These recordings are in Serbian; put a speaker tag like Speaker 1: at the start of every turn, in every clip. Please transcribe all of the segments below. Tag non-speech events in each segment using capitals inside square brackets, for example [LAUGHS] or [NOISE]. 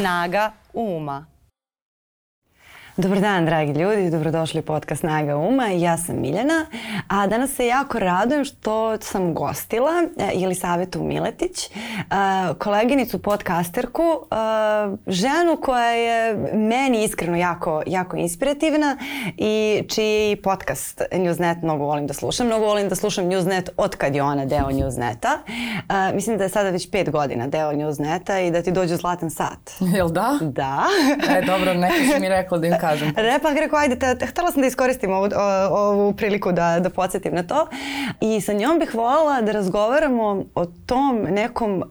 Speaker 1: Snaga uma. Dobar dan, dragi ljudi, dobrodošli u podcast Snaga Uma. Ja sam Miljana, a danas se jako radujem što sam gostila Jelisavetu Miletić, e, koleginicu podcasterku, e, ženu koja je meni iskreno jako, jako inspirativna i čiji podcast Newsnet mnogo volim da slušam. Mnogo volim da slušam Newsnet od kad je ona deo Newsneta. E, mislim da je sada već pet godina deo Newsneta i da ti dođe zlatan sat.
Speaker 2: Jel da?
Speaker 1: Da.
Speaker 2: e, dobro, neko si mi rekla da im kažem. [LAUGHS]
Speaker 1: Ne, [LAUGHS] pa rekao, ajde, te, htela sam da iskoristim ovu, ovu priliku da, da podsjetim na to. I sa njom bih voljela da razgovaramo o tom nekom uh,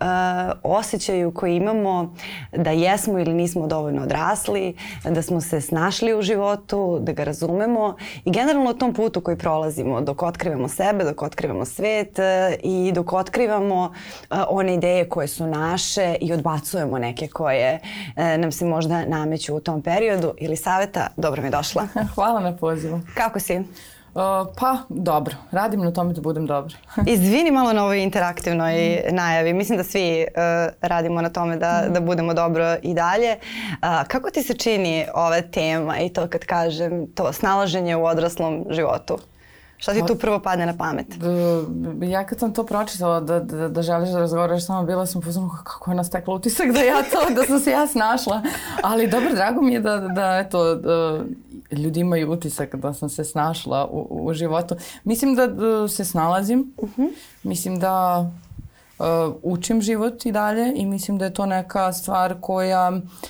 Speaker 1: osjećaju koji imamo da jesmo ili nismo dovoljno odrasli, da smo se snašli u životu, da ga razumemo i generalno o tom putu koji prolazimo dok otkrivamo sebe, dok otkrivamo svet uh, i dok otkrivamo uh, one ideje koje su naše i odbacujemo neke koje uh, nam se možda nameću u tom periodu ili saveta dobro mi došla. [LAUGHS]
Speaker 2: Hvala na pozivu.
Speaker 1: Kako si?
Speaker 2: Uh, pa, dobro. Radim na tome da budem dobra. [LAUGHS]
Speaker 1: Izvini malo na ovoj interaktivnoj najavi. Mislim da svi uh, radimo na tome da, da budemo dobro i dalje. Uh, kako ti se čini ova tema i to kad kažem to snalaženje u odraslom životu? Šta ti tu prvo padne na pamet?
Speaker 2: Ja kad sam to pročitala da, da, da želiš da razgovaraš sama, bila sam pozorna kako je nas tekla utisak da ja to, da sam se ja snašla. Ali dobro, drago mi je da, da eto, da, ljudi imaju utisak da sam se snašla u, u životu. Mislim da, da se snalazim. Uh -huh. Mislim da uh, učim život i dalje i mislim da je to neka stvar koja uh,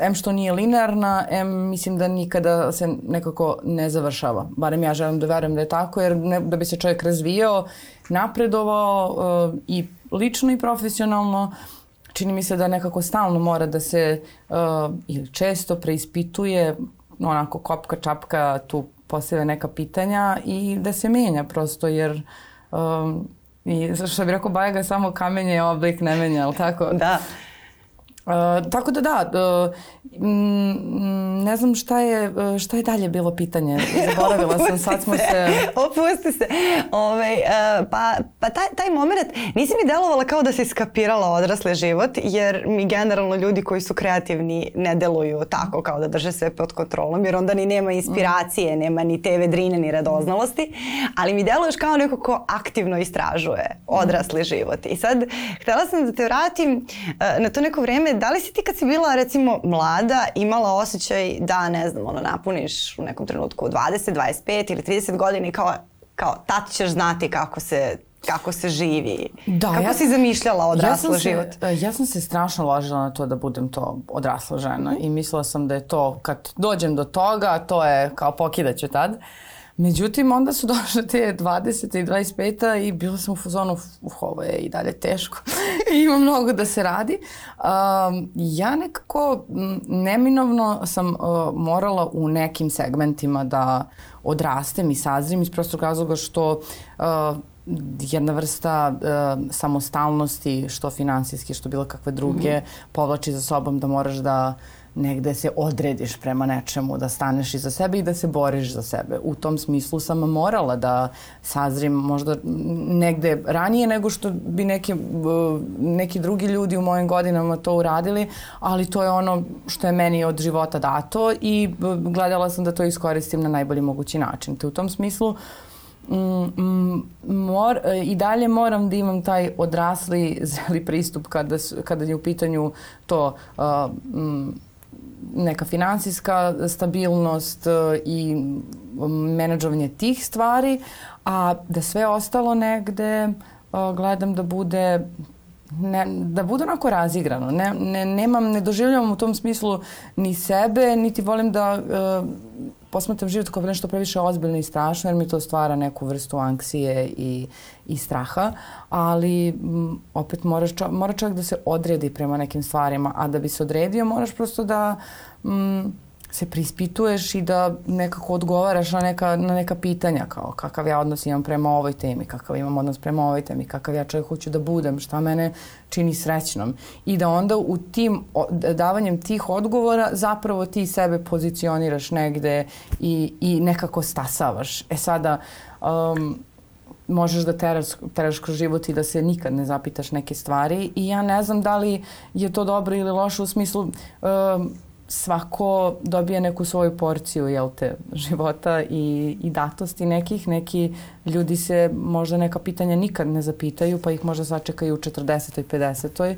Speaker 2: em što nije linearna, em mislim da nikada se nekako ne završava. Barem ja želim da verujem da je tako, jer ne, da bi se čovjek razvijao, napredovao uh, i lično i profesionalno, čini mi se da nekako stalno mora da se uh, ili često preispituje, onako kopka čapka tu posebe neka pitanja i da se menja prosto, jer um, i što bi rekao Bajaga, samo kamenje oblik ne menja, ali tako?
Speaker 1: Da.
Speaker 2: Uh, tako da da, uh, mm, ne znam šta je, uh, šta je dalje bilo pitanje. Zaboravila sam, sad smo se...
Speaker 1: Opusti se. Ove, uh, pa pa taj, taj moment, nisi mi delovala kao da si skapirala odrasli život, jer mi generalno ljudi koji su kreativni ne deluju tako kao da drže sve pod kontrolom, jer onda ni nema inspiracije, mm. nema ni te vedrine, ni radoznalosti, ali mi deluješ kao neko ko aktivno istražuje odrasli mm. život. I sad, htela sam da te vratim uh, na to neko vreme da li si ti kad si bila recimo mlada imala osjećaj da ne znam ono napuniš u nekom trenutku 20, 25 ili 30 godina i kao, kao tad ćeš znati kako se kako se živi. Da, kako ja, si zamišljala odraslo ja život?
Speaker 2: Se, ja sam se strašno ložila na to da budem to odrasla žena mm. i mislila sam da je to kad dođem do toga, to je kao pokidaću tad. Uh, Međutim, onda su [LAUGHS] došle te 20. i 25. i bila sam u fazonu, uh, ovo je i dalje teško. [LAUGHS] Ima mnogo da se radi. Um, ja nekako neminovno sam uh, morala u nekim segmentima da odrastem i sazrim iz prostog razloga što uh, jedna vrsta uh, samostalnosti, što finansijski, što bilo kakve druge, mm -hmm. povlači za sobom da moraš da uh, negde se odrediš prema nečemu, da staneš iza sebe i da se boriš za sebe. U tom smislu sam morala da sazrim možda negde ranije nego što bi neki, neki drugi ljudi u mojim godinama to uradili, ali to je ono što je meni od života dato i gledala sam da to iskoristim na najbolji mogući način. Te u tom smislu mm, mor, i dalje moram da imam taj odrasli [LAUGHS] zeli pristup kada, kada je u pitanju to uh, mm, neka finansijska stabilnost e, i menadžovanje tih stvari, a da sve ostalo negde e, gledam da bude ne, da bude onako razigrano. Ne, ne, nemam, ne doživljavam u tom smislu ni sebe, niti volim da uh, posmatram život kao nešto previše ozbiljno i strašno, jer mi to stvara neku vrstu anksije i, i straha, ali m, opet moraš, mora čovjek da se odredi prema nekim stvarima, a da bi se odredio moraš prosto da m, se prispituješ i da nekako odgovaraš na neka, na neka pitanja kao kakav ja odnos imam prema ovoj temi, kakav imam odnos prema ovoj temi, kakav ja čovjek hoću da budem, šta mene čini srećnom i da onda u tim davanjem tih odgovora zapravo ti sebe pozicioniraš negde i, i nekako stasavaš. E sada um, možeš da teraš, teraš kroz život i da se nikad ne zapitaš neke stvari i ja ne znam da li je to dobro ili loše u smislu uh, svako dobije neku svoju porciju jel te, života i, i datosti nekih. Neki ljudi se možda neka pitanja nikad ne zapitaju pa ih možda sačekaju u 40. i 50.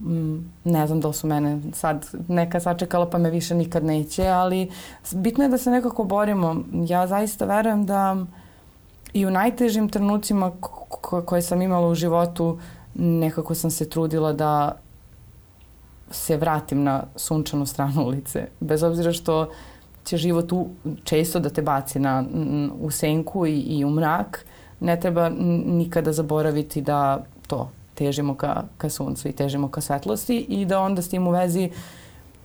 Speaker 2: Mm, ne znam da li su mene sad neka sačekala pa me više nikad neće, ali bitno je da se nekako borimo. Ja zaista verujem da i u najtežim trenucima koje sam imala u životu nekako sam se trudila da se vratim na sunčanu stranu [LAUGHS] ulice. Bez obzira što će život u, često da te baci na, u senku i, i u mrak, ne treba nikada zaboraviti da to težimo ka, ka suncu i težimo ka svetlosti i da onda s tim u vezi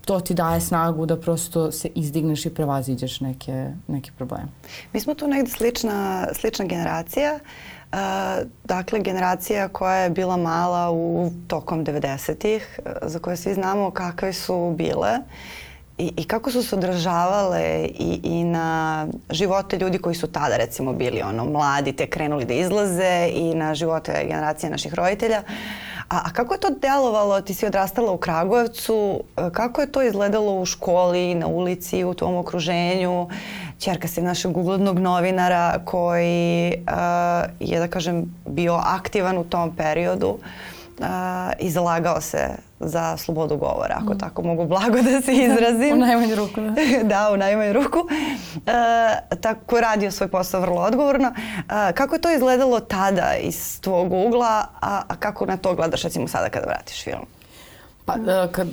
Speaker 2: to ti daje snagu da prosto se izdigneš i prevaziđeš neke, neke probleme.
Speaker 1: Mi smo tu negde slična, slična generacija. Uh, dakle, generacija koja je bila mala u tokom 90-ih, za koje svi znamo kakve su bile i, i kako su se odražavale i, i na živote ljudi koji su tada recimo bili ono mladi, te krenuli da izlaze i na živote generacije naših roditelja. A, a kako je to delovalo? Ti si odrastala u Kragujevcu. Kako je to izgledalo u školi, na ulici, u tom okruženju? Čerka si našeg uglednog novinara koji uh, je, da kažem, bio aktivan u tom periodu. Uh, izlagao se za slobodu govora, ako mm. tako mogu blago da se izrazim. [LAUGHS]
Speaker 2: u najmanju ruku. Da, [LAUGHS]
Speaker 1: da u najmanju ruku. E, tako radio svoj posao vrlo odgovorno. E, kako je to izgledalo tada iz tvog ugla, a, a kako na to gledaš recimo sada kada vratiš film?
Speaker 2: Pa, e, kad,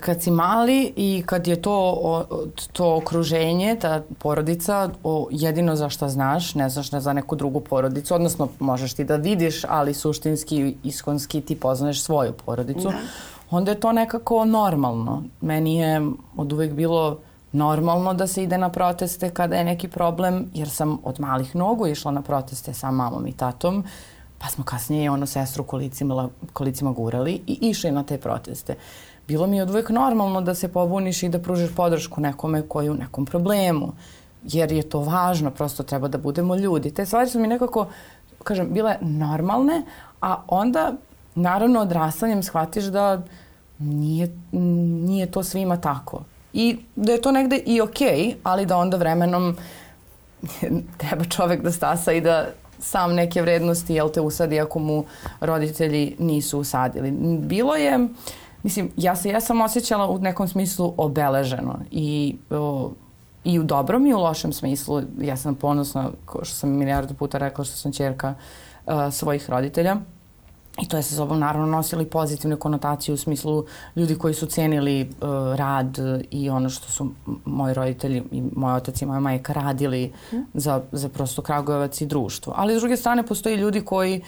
Speaker 2: kad si mali i kad je to, to okruženje, ta porodica, o, jedino za šta znaš, ne znaš ne za neku drugu porodicu, odnosno možeš ti da vidiš, ali suštinski, iskonski ti poznaješ svoju porodicu, da. onda je to nekako normalno. Meni je od uvek bilo normalno da se ide na proteste kada je neki problem, jer sam od malih nogu išla na proteste sa mamom i tatom, Pa smo kasnije ono sestru kolicima, kolicima gurali i išli na te proteste. Bilo mi je od uvek normalno da se pobuniš i da pružiš podršku nekome koji u nekom problemu. Jer je to važno, prosto treba da budemo ljudi. Te stvari su mi nekako, kažem, bile normalne, a onda, naravno, odrastanjem shvatiš da nije, nije to svima tako. I da je to negde i okej, okay, ali da onda vremenom [LAUGHS] treba čovek da stasa i da sam neke vrednosti, jel te usadi ako mu roditelji nisu usadili. Bilo je, mislim, ja se, ja sam osjećala u nekom smislu obeleženo i o, i u dobrom i u lošem smislu. Ja sam ponosna, što sam milijardu puta rekla što sam čerka uh, svojih roditelja. I to je sa sobom naravno nosilo i pozitivne konotacije u smislu ljudi koji su cenili uh, rad i ono što su moji roditelji i moj otac i moja majka radili mm. za, za prosto Kragujevac i društvo. Ali s druge strane postoji ljudi koji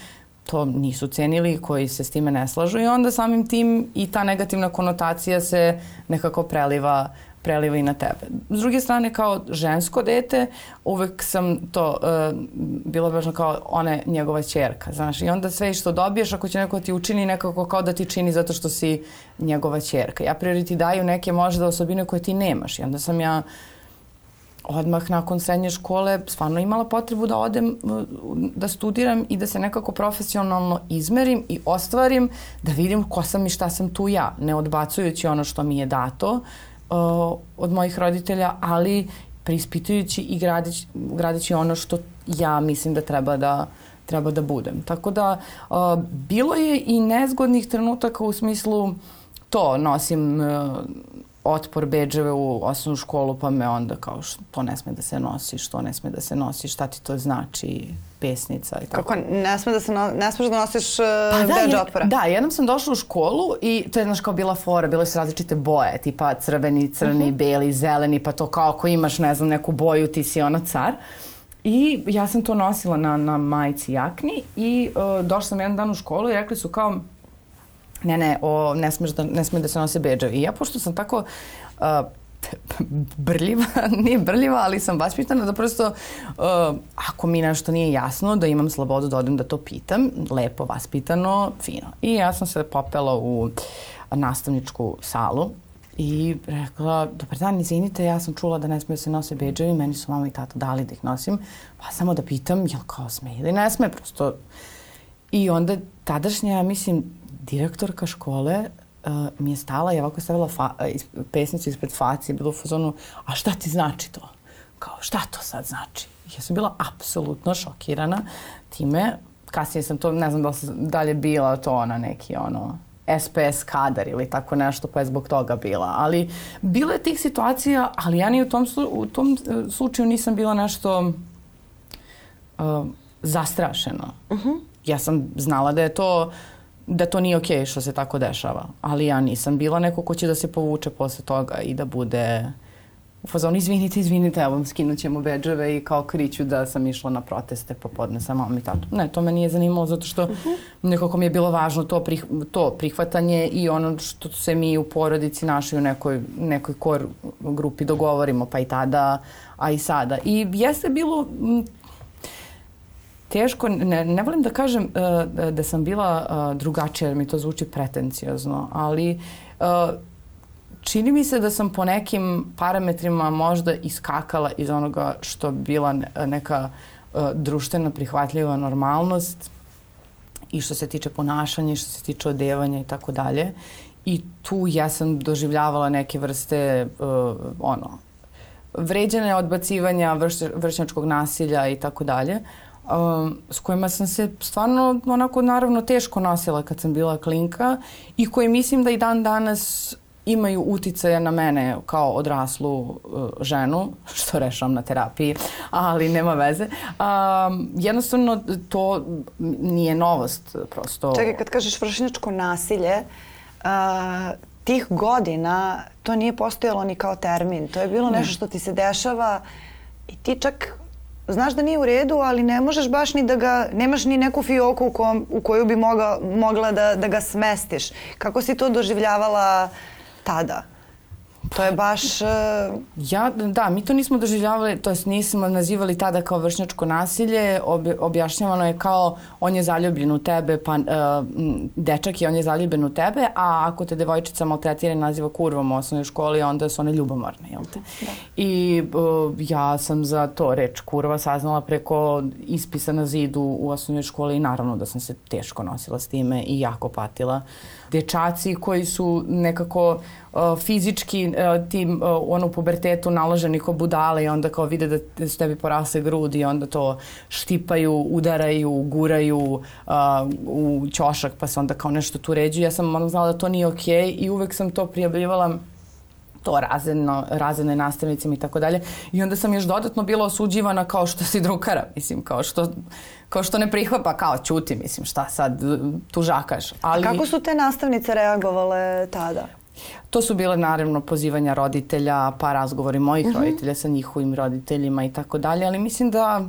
Speaker 2: to nisu cenili, koji se s time ne slažu i onda samim tim i ta negativna konotacija se nekako preliva preliva i na tebe. S druge strane, kao žensko dete, uvek sam to uh, bilo važno kao ona je njegova čerka, znaš. I onda sve što dobiješ, ako će neko ti učini, nekako kao da ti čini zato što si njegova čerka. Ja priori ti daju neke možda osobine koje ti nemaš. I onda sam ja odmah nakon srednje škole stvarno imala potrebu da odem, da studiram i da se nekako profesionalno izmerim i ostvarim, da vidim ko sam i šta sam tu ja, ne odbacujući ono što mi je dato, uh, od mojih roditelja, ali preispitujući i gradići, gradići ono što ja mislim da treba da treba da budem. Tako da uh, bilo je i nezgodnih trenutaka u smislu to nosim uh, otpor beđeve u osnovnu školu pa me onda kao što to ne sme da se nosi, što ne sme da se nosi, šta ti to znači pesnica i tako.
Speaker 1: Kako ne sme da se no, ne smeš da nosiš uh, pa da, beđ otpora?
Speaker 2: Da, jednom sam došla u školu i to je znaš kao bila fora, bile su različite boje, tipa crveni, crni, uh mhm. -huh. beli, zeleni, pa to kao ako imaš ne znam neku boju ti si ona car. I ja sam to nosila na, na majici jakni i uh, došla sam jedan dan u školu i rekli su kao ne, ne, o, ne, smeš da, ne smije da se nose beđevi. I ja, pošto sam tako uh, [LAUGHS] brljiva, [LAUGHS] nije brljiva, ali sam vaspitana da prosto uh, ako mi nešto nije jasno, da imam slobodu da odem da to pitam, lepo, vaspitano, fino. I ja sam se popela u nastavničku salu i rekla, dobar dan, izvinite, ja sam čula da ne smije da se nose beđevi, meni su mama i tata dali da ih nosim, pa samo da pitam, jel kao sme ili ne sme, prosto. I onda tadašnja, ja mislim, direktorka škole uh, mi je stala i ovako stavila fa, uh, pesnicu ispred faci, bilo u fazonu, a šta ti znači to? Kao, šta to sad znači? Ja sam bila apsolutno šokirana time. Kasnije sam to, ne znam da li dalje bila to ona neki ono SPS kadar ili tako nešto, pa je zbog toga bila. Ali bilo je tih situacija, ali ja ni u tom, u tom e, slučaju nisam bila nešto uh, zastrašena. Uh -huh. Ja sam znala da je to da to nije okej okay što se tako dešava. Ali ja nisam bila neko ko će da se povuče posle toga i da bude u fazonu izvinite, izvinite, evo skinut ćemo bedževe i kao kriću da sam išla na proteste popodne sa mamom i tatom. Ne, to me nije zanimalo zato što uh mhm. -huh. nekako mi je bilo važno to, prih, to prihvatanje i ono što se mi u porodici našli u nekoj, nekoj kor grupi dogovorimo, pa i tada, a i sada. I jeste bilo teško, ne, ne volim da kažem uh, da sam bila uh, drugačija, jer mi to zvuči pretencijozno, ali uh, čini mi se da sam po nekim parametrima možda iskakala iz onoga što bila neka uh, društvena prihvatljiva normalnost i što se tiče ponašanja i što se tiče odevanja i tako dalje. I tu ja sam doživljavala neke vrste uh, ono, vređene odbacivanja, vrš, vršnjačkog nasilja i tako dalje um, s kojima sam se stvarno onako naravno teško nosila kad sam bila klinka i koje mislim da i dan danas imaju uticaja na mene kao odraslu uh, ženu, [LAUGHS] što rešavam na terapiji, ali nema veze. Um, jednostavno to nije novost prosto.
Speaker 1: Čekaj, kad kažeš vršnjačko nasilje, uh, tih godina to nije postojalo ni kao termin. To je bilo nešto što ti se dešava i ti čak znaš da nije u redu, ali ne možeš baš ni da ga, nemaš ni neku fioku u, kom, u koju bi moga, mogla da, da ga smestiš. Kako si to doživljavala tada? To je baš... Uh...
Speaker 2: Ja, da, mi to nismo doživljavali, to jest nismo nazivali tada kao vršnjačko nasilje, ob, objašnjavano je kao on je zaljubljen u tebe, pa uh, dečak je on je zaljubljen u tebe, a ako te devojčica maltretira i naziva kurvom u osnovnoj školi, onda su one ljubomorne, jel te? Da. I uh, ja sam za to reč kurva saznala preko ispisa na zidu u osnovnoj školi i naravno da sam se teško nosila s time i jako patila. Uh, dečaci koji su nekako uh, fizički uh, tim uh, ono u pubertetu naloženi ko budale i onda kao vide da su tebi porasle grudi i onda to štipaju, udaraju, guraju u ćošak pa se onda kao nešto tu ređu. Ja sam ono znala da to nije okej okay i uvek sam to prijavljivala to razredno, razredne nastavnicima i tako dalje. I onda sam još dodatno bila osuđivana kao što si drukara, mislim, kao što, kao što ne prihvapa, kao ćuti, mislim, šta sad, tužakaš.
Speaker 1: Ali... A kako su te nastavnice reagovale tada?
Speaker 2: To su bile naravno pozivanja roditelja, pa razgovori mojih uh mhm. -huh. roditelja sa njihovim roditeljima i tako dalje, ali mislim da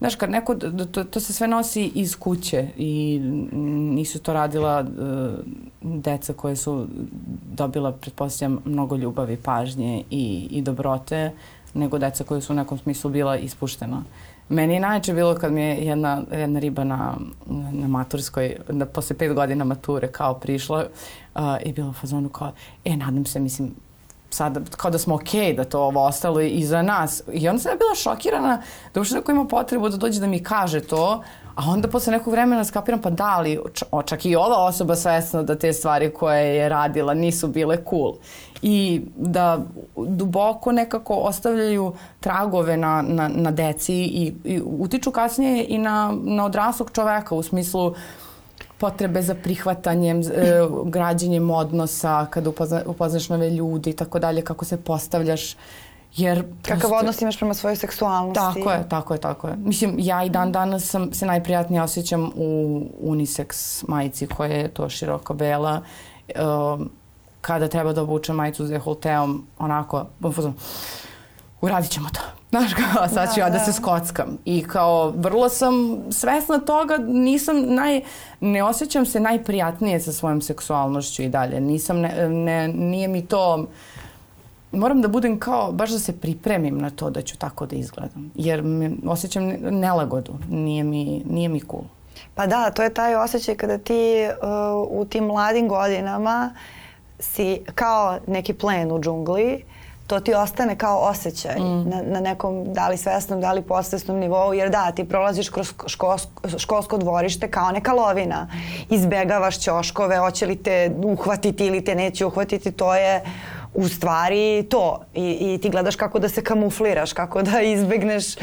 Speaker 2: Znaš, kad neko, to, to se sve nosi iz kuće i nisu to radila uh, deca koje su dobila, pretpostavljam, mnogo ljubavi, pažnje i, i dobrote, nego deca koje su u nekom smislu bila ispuštena. Meni je najče bilo kad mi je jedna, jedna riba na, na maturskoj, da posle pet godina mature kao prišla uh, i bila u fazonu kao, e, nadam se, mislim, sad kao da smo okej okay, da to ovo ostalo i za nas. I onda sam ja bila šokirana da uopšte neko ima potrebu da dođe da mi kaže to, a onda posle nekog vremena skapiram pa da li čak i ova osoba svesna da te stvari koje je radila nisu bile cool. I da duboko nekako ostavljaju tragove na, na, na deci i, i utiču kasnije i na, na odraslog čoveka u smislu uh, potrebe za prihvatanjem, e, građenjem odnosa, kada upozna, upoznaš nove ljude i tako dalje, kako se postavljaš. Jer
Speaker 1: Kakav odnos imaš prema svojoj seksualnosti.
Speaker 2: Tako je, tako je, tako je. Mislim, ja i dan danas sam se najprijatnije osjećam u unisex majici koja je to široko bela. Um, kada treba da obučem majicu s dekolteom, onako, uradit ćemo to. Znaš kao, sad ću da, ja da, da se skockam. I kao, vrlo sam svesna toga, nisam naj, ne osjećam se najprijatnije sa svojom seksualnošću i dalje. Nisam, ne, ne, nije mi to, moram da budem kao, baš da se pripremim na to da ću tako da izgledam. Jer me, osjećam nelagodu, nije mi, nije mi cool.
Speaker 1: Pa da, to je taj osjećaj kada ti uh, u tim mladim godinama si kao neki plen u džungli, to ti ostane kao osjećaj mm. na, na nekom da li svesnom, da li posvesnom nivou, jer da, ti prolaziš kroz školsko, školsko dvorište kao neka lovina. Izbegavaš ćoškove, hoće li te uhvatiti ili te neće uhvatiti, to je u stvari to. I, I ti gledaš kako da se kamufliraš, kako da izbegneš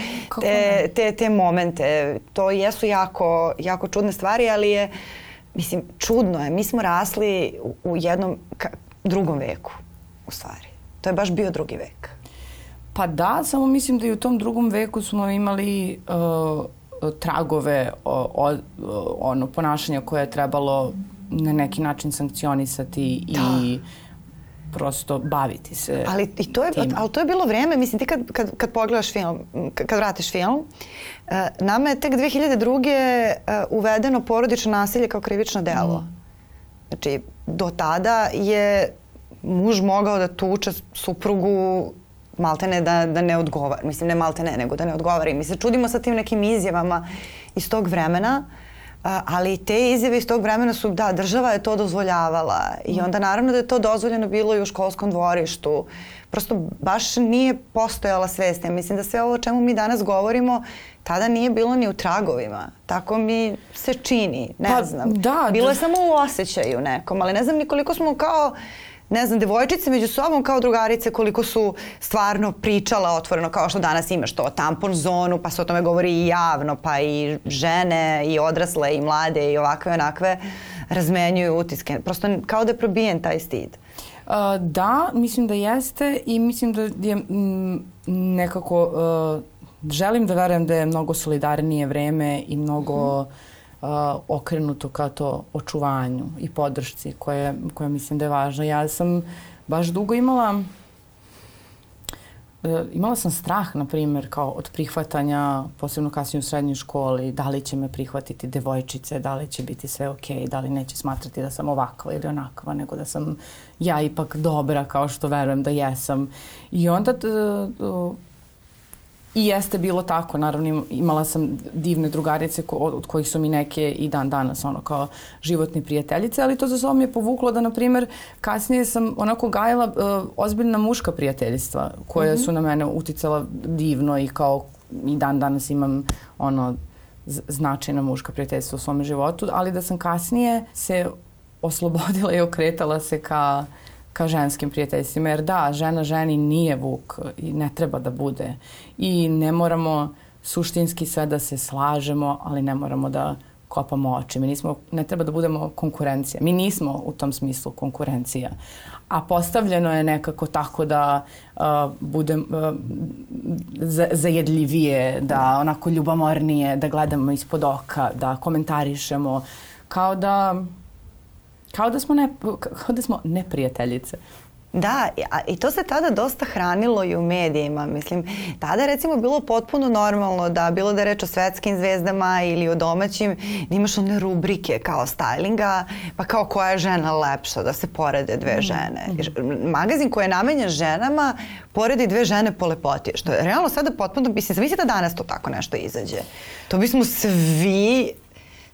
Speaker 1: te, te, te momente. To jesu jako, jako čudne stvari, ali je, mislim, čudno je. Mi smo rasli u, u jednom ka, drugom veku, u stvari. To je baš bio drugi vek.
Speaker 2: Pa da, samo mislim da i u tom drugom veku smo imali uh, tragove o, o, ono ponašanja koje je trebalo na neki način sankcionisati da. i prosto baviti se
Speaker 1: ali i to je tim. ali to je bilo vreme mislim ti kad kad kad pogledaš film kad vratiš film uh, nama je tek 2002. Uh, uvedeno porodično nasilje kao krivično delo. Mm. Znači do tada je muž mogao da tuče suprugu maltene da, da ne odgovara. Mislim, ne maltene, nego da ne odgovara. I mi se čudimo sa tim nekim izjavama iz tog vremena, ali te izjave iz tog vremena su, da, država je to dozvoljavala i onda naravno da je to dozvoljeno bilo i u školskom dvorištu. Prosto baš nije postojala svest. Ja mislim da sve ovo o čemu mi danas govorimo tada nije bilo ni u tragovima. Tako mi se čini, ne pa, znam. Da, bilo je samo u osjećaju nekom, ali ne znam ni koliko smo kao ne znam, devojčice među sobom kao drugarice koliko su stvarno pričala otvoreno kao što danas imaš to tampon zonu, pa se o tome govori i javno, pa i žene i odrasle i mlade i ovakve onakve razmenjuju utiske. Prosto kao da je probijen taj stid.
Speaker 2: Uh, da, mislim da jeste i mislim da je m, nekako uh, želim da verujem da je mnogo solidarnije vreme i mnogo mm uh, okrenuto ka to očuvanju i podršci koje, koje mislim da je važno. Ja sam baš dugo imala uh, imala sam strah, na primjer, kao od prihvatanja, posebno kasnije u srednjoj školi, da li će me prihvatiti devojčice, da li će biti sve ok, da li neće smatrati da sam ovakva ili onakva, nego da sam ja ipak dobra kao što verujem da jesam. I onda I jeste bilo tako, naravno imala sam divne drugarice ko, od kojih su mi neke i dan danas ono kao životne prijateljice, ali to za sobom je povuklo da, na primer, kasnije sam onako gajala uh, ozbiljna muška prijateljstva koja mm -hmm. su na mene uticala divno i kao i dan danas imam ono značajna muška prijateljstva u svom životu, ali da sam kasnije se oslobodila i okretala se ka ka ženskim prijateljstvima. Jer da, žena ženi nije vuk i ne treba da bude. I ne moramo suštinski sve da se slažemo, ali ne moramo da kopamo oči. Mi nismo, ne treba da budemo konkurencija. Mi nismo u tom smislu konkurencija. A postavljeno je nekako tako da uh, budem uh, zajedljivije, da onako ljubomornije, da gledamo ispod oka, da komentarišemo, kao da Kao da smo, ne, kao da smo neprijateljice.
Speaker 1: Da, i to se tada dosta hranilo i u medijima. Mislim, tada je recimo bilo potpuno normalno da bilo da je reč o svetskim zvezdama ili o domaćim, da imaš one rubrike kao stylinga, pa kao koja je žena lepša, da se porede dve mhm, žene. Mhm. Magazin koji je namenjen ženama poredi dve žene po lepoti. Što je realno sada potpuno, mislim, zamislite da danas to tako nešto izađe. To bismo svi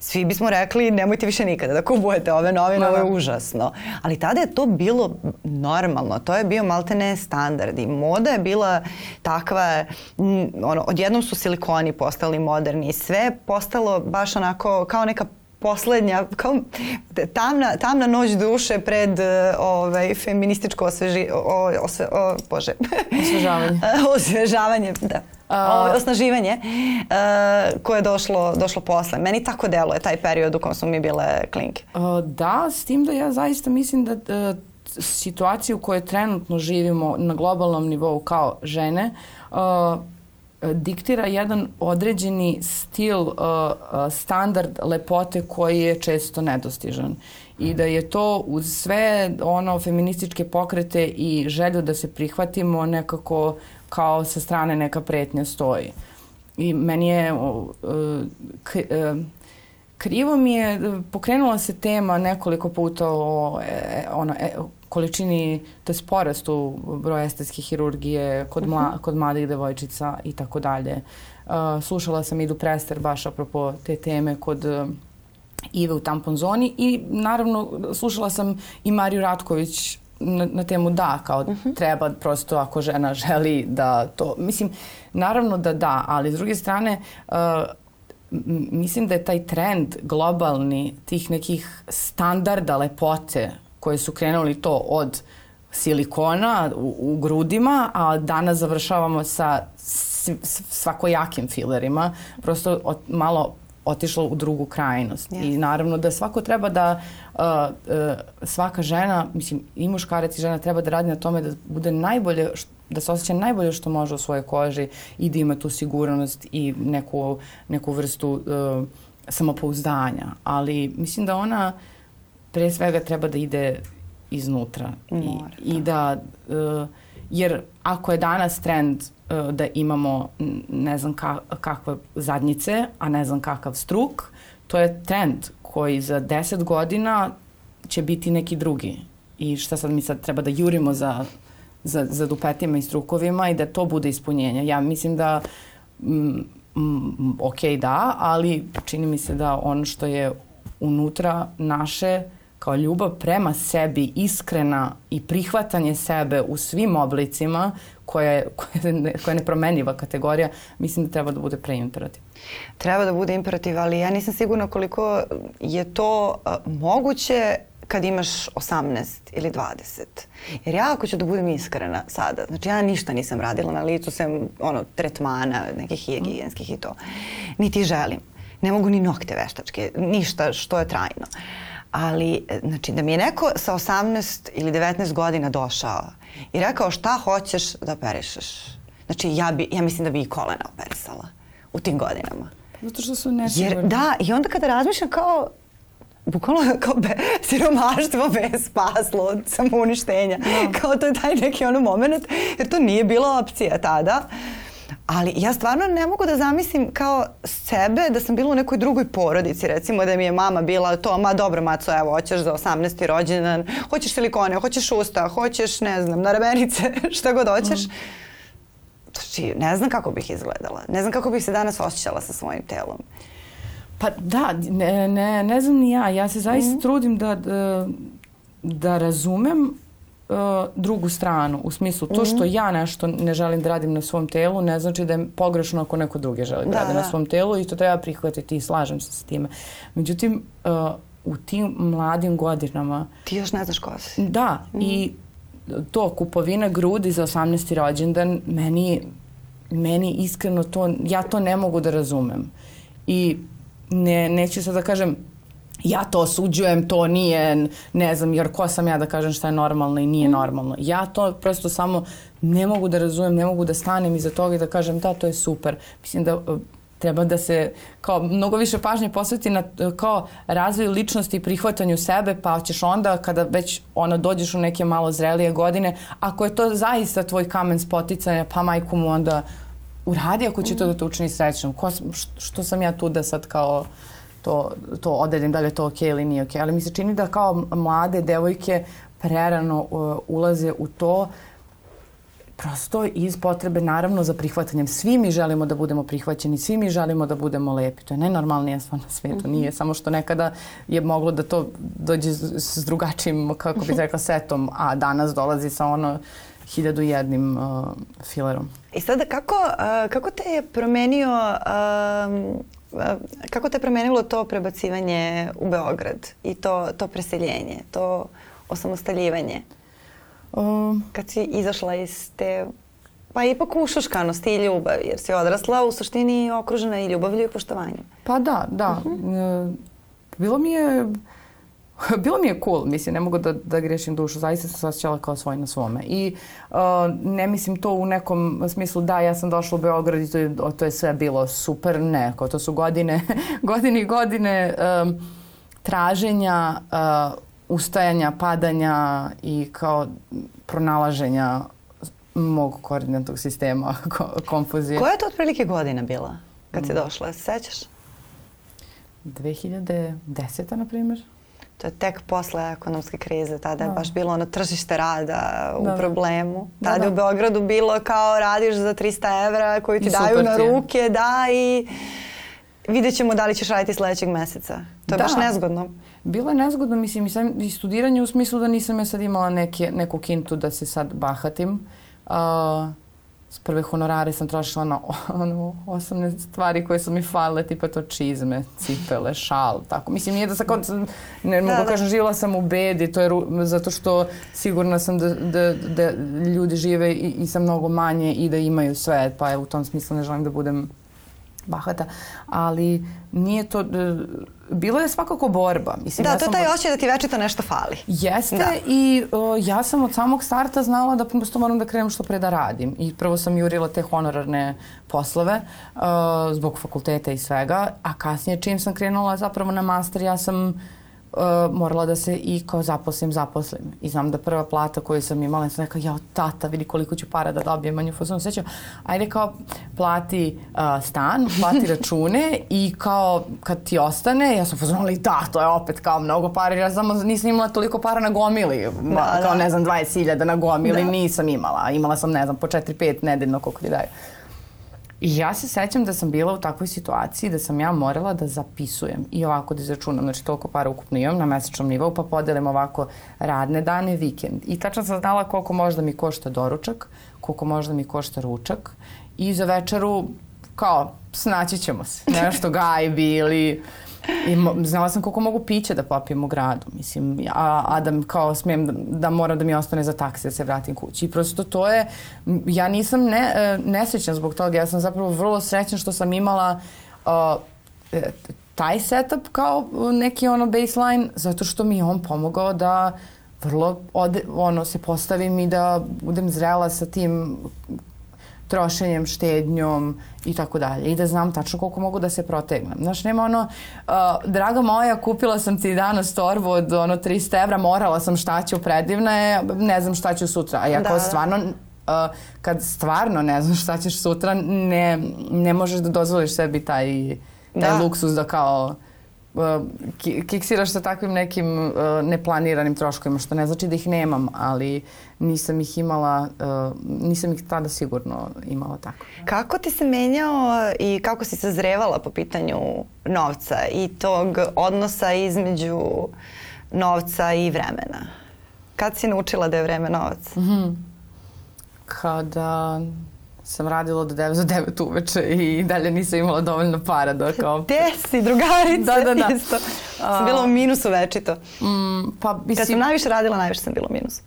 Speaker 1: svi bismo rekli nemojte više nikada da kupujete ove novine, ovo je užasno. Ali tada je to bilo normalno, to je bio maltene standard i moda je bila takva, ono, odjednom su silikoni postali moderni i sve postalo baš onako kao neka poslednja, kao tamna, tamna noć duše pred ovaj, feminističko osveži, o, osve, o, bože.
Speaker 2: Osvežavanje. [LAUGHS]
Speaker 1: Osvežavanje, da. Uh, osnaživanje uh, koje je došlo, došlo posle. Meni tako deluje taj period u kojem smo mi bile klinke.
Speaker 2: Uh, da, s tim da ja zaista mislim da uh, situaciju u kojoj trenutno živimo na globalnom nivou kao žene uh, diktira jedan određeni stil, uh, uh, standard lepote koji je često nedostižan. I da je to uz sve ono feminističke pokrete i želju da se prihvatimo nekako kao sa strane neka pretnja stoji. I meni je uh, uh, krivo mi je, pokrenula se tema nekoliko puta o e, ono, e, količini, to je porastu broja estetske hirurgije kod, mla, uh mhm. -huh. kod mladih devojčica i tako dalje. Uh, slušala sam Idu Prester baš apropo te teme kod Ive u tampon zoni i naravno slušala sam i Mariju Ratković na, na temu da, kao uh -huh. treba prosto ako žena želi da to, mislim, naravno da da, ali s druge strane uh, mislim da je taj trend globalni tih nekih standarda lepote koje su krenuli to od silikona u, u grudima, a danas završavamo sa svakojakim filerima, prosto od, malo otišlo u drugu krajnost. Yes. I naravno da svako treba da, uh, uh, svaka žena, mislim i muškarac i žena treba da radi na tome da bude najbolje, da se osjeća najbolje što može u svojoj koži i da ima tu sigurnost i neku, neku vrstu uh, samopouzdanja. Ali mislim da ona pre svega treba da ide iznutra. Mora, I, I da, uh, jer ako je danas trend uh, da imamo ne znam ka, kakve zadnjice, a ne znam kakav struk, to je trend koji za 10 godina će biti neki drugi. I šta sad mi sad treba da jurimo za, za, za dupetima i strukovima i da to bude ispunjenje. Ja mislim da mm, mm, ok da, ali čini mi se da ono što je unutra naše kao ljubav prema sebi, iskrena i prihvatanje sebe u svim oblicima koja je, koja je, koja je nepromeniva kategorija, mislim da treba da bude preimperativ.
Speaker 1: Treba da bude imperativ, ali ja nisam sigurna koliko je to moguće kad imaš 18 ili 20. Jer ja ako ću da budem iskrena sada, znači ja ništa nisam radila na licu sem ono, tretmana, nekih higijenskih i to. Niti želim. Ne mogu ni nokte veštačke, ništa što je trajno. Uh, ali znači da mi je neko sa 18 ili 19 godina došao i rekao šta hoćeš da operišeš. Znači ja, bi, ja mislim da bi i kolena operisala u tim godinama.
Speaker 2: Zato što su nesigurni.
Speaker 1: Jer, da, i onda kada razmišljam kao bukvalno kao be, siromaštvo bez spaslo od samouništenja. No. Da. Kao to je taj neki ono moment, jer to nije bila opcija tada. Uh, Ali ja stvarno ne mogu da zamislim kao sebe da sam bila u nekoj drugoj porodici, recimo da mi je mama bila to, ma dobro maco, evo, hoćeš za 18. rođendan, hoćeš silikone, hoćeš usta, hoćeš, ne znam, na ramenice, [LAUGHS] šta god hoćeš. Mm. Znači, ne znam kako bih izgledala. Ne znam kako bih se danas osjećala sa svojim telom.
Speaker 2: Pa da, ne, ne, ne znam ni ja. Ja se zaista mm. trudim da, da, da razumem drugu stranu. U smislu, to što mhm. ja nešto ne želim da radim na svom telu, ne znači da je pogrešno ako neko drugi želi da, da radi da. na svom telu i to treba prihvatiti i slažem se sa time. Međutim, uh, u tim mladim godinama...
Speaker 1: Ti još ne znaš ko si.
Speaker 2: Da, mm. i to kupovina grudi za 18. rođendan meni, meni iskreno to, ja to ne mogu da razumem. I ne, neću sad da kažem ja to osuđujem, to nije, ne znam, jer ko sam ja da kažem šta je normalno i nije mm. normalno. Ja to prosto samo ne mogu da razumem, ne mogu da stanem iza toga i da kažem da, to je super. Mislim da e, treba da se kao mnogo više pažnje posveti na e, kao razvoju ličnosti i prihvatanju sebe, pa ćeš onda kada već ono dođeš u neke malo zrelije godine, ako je to zaista tvoj kamen spoticanja, pa majku mu onda uradi ako će to da te učini srećnom. Ko, što sam ja tu da sad kao to, to odeljim da li je to ok ili nije ok. Ali mi se čini da kao mlade devojke prerano uh, ulaze u to prosto iz potrebe naravno za prihvatanjem. Svi mi želimo da budemo prihvaćeni, svi mi želimo da budemo lepi. To je najnormalnija stvar na svetu. Mm -hmm. Nije samo što nekada je moglo da to dođe s drugačijim, kako bih [LAUGHS] rekla, setom, a danas dolazi sa ono hiljadu jednim uh, filerom.
Speaker 1: I sada kako, uh, kako te je promenio uh, kako te promenilo to prebacivanje u Beograd i to, to preseljenje, to osamostaljivanje? Um, Kad si izašla iz te Pa ipak ušuškanost i ljubav, jer si odrasla u suštini okružena i ljubavlju i poštovanjem.
Speaker 2: Pa da, da. Uh mhm. -huh. Bilo mi je [LAUGHS] bilo mi je cool, mislim, ne mogu da, da grešim dušu, zaista sam se osjećala kao svoj na svome. I uh, ne mislim to u nekom smislu da ja sam došla u Beograd i to je, to je sve bilo super, ne, kao to su godine, [LAUGHS] godine i godine um, traženja, uh, ustajanja, padanja i kao pronalaženja mog koordinatnog sistema, [LAUGHS] konfuzije.
Speaker 1: Koja je to otprilike godina bila kad si došla, se sećaš?
Speaker 2: 2010. na primjer.
Speaker 1: To je tek posle ekonomske krize, tada je da. baš bilo ono tržište rada u da, da. problemu. Tada da, da. u Beogradu bilo kao radiš za 300 evra koji ti Super daju na ruke, da i vidjet ćemo da li ćeš raditi sledećeg meseca. To je
Speaker 2: Da.
Speaker 1: baš nezgodno.
Speaker 2: Bilo je nezgodno, mislim, i, sam, i studiranje u smislu da nisam ja sad imala neke, neku kintu da se sad bahatim. Uh, s prve honorare sam trošila na ono, osnovne stvari koje su mi falile, tipa to čizme, cipele, šal, tako. Mislim, nije da kao, ne mogu
Speaker 1: da.
Speaker 2: kažem, živjela sam u bedi, to je zato što sigurna sam da, da, da ljudi žive i, i sa mnogo manje i da imaju sve, pa je u tom smislu ne želim da budem bahata, ali nije to, e, bilo je svakako borba. Mislim,
Speaker 1: Da,
Speaker 2: ja
Speaker 1: to je taj osjećaj da ti večito nešto fali.
Speaker 2: Jeste
Speaker 1: Da.
Speaker 2: i o, ja sam od samog starta znala da prosto moram da krenem što pre da radim. I prvo sam jurila te honorarne poslove o, zbog fakulteta i svega, a kasnije čim sam krenula zapravo na master ja sam o, morala da se i kao zaposlim, zaposlim. I znam da prva plata koju sam imala, sam rekao, jao tata, vidi koliko ću para da dobijem, manju fazonu sećam. Ajde kao plati a, stan, plati [LAUGHS] račune i kao kad ti ostane, ja sam fazonu, ali da, to je opet kao mnogo para, ja samo nisam imala toliko para na gomili,
Speaker 1: Da,
Speaker 2: kao
Speaker 1: da.
Speaker 2: ne znam, 20.000 na gomili,
Speaker 1: Da.
Speaker 2: nisam imala. Imala sam, ne znam, po 4-5 nedeljno koliko ti daju. I ja se sećam da sam bila u takvoj situaciji da sam ja morala da zapisujem i ovako da izračunam, znači toliko para ukupno imam na mesečnom nivou, pa podelim ovako radne dane, vikend. I tačno sam znala koliko možda mi košta doručak, koliko možda mi košta ručak i za večeru kao snaći ćemo se, [LAUGHS] nešto gajbi ili I znala sam koliko mogu piće da popijem u gradu, mislim, a, a da kao smijem da, da mora da mi ostane za taksi da se vratim kući. I prosto to je, ja nisam ne, e, nesrećna zbog toga, ja sam zapravo vrlo srećna što sam imala uh, taj setup kao neki ono baseline, zato što mi je on pomogao da vrlo ode, ono, se postavim i da budem zrela sa tim trošenjem, štednjom i tako dalje. I da znam tačno koliko mogu da se protegnem. Znaš, nema ono, uh, draga moja, kupila sam ti danas torbu od ono 300 evra, morala sam šta ću, predivna je, ne znam šta ću sutra. A ja
Speaker 1: Da,
Speaker 2: stvarno, uh, kad stvarno ne znaš šta ćeš sutra, ne, ne možeš da dozvoliš sebi taj, taj
Speaker 1: Da.
Speaker 2: luksus da kao uh, ki- kiksiraš sa takvim nekim uh, neplaniranim troškovima, što ne znači da ih nemam, ali nisam ih imala, uh, nisam ih tada sigurno imala tako.
Speaker 1: Kako ti se menjao i kako si sazrevala po pitanju novca i tog odnosa između novca i vremena? Kad si naučila da je vreme novac?
Speaker 2: Mhm. Kada sam radila od 9 do 9 uveče i dalje nisam imala dovoljno para da kao...
Speaker 1: Gde si, drugarice?
Speaker 2: Da, da, da.
Speaker 1: Isto. Sam bila u minusu večito.
Speaker 2: Mm, pa,
Speaker 1: Kad
Speaker 2: mislim,
Speaker 1: sam najviše radila, najviše sam bila u minusu.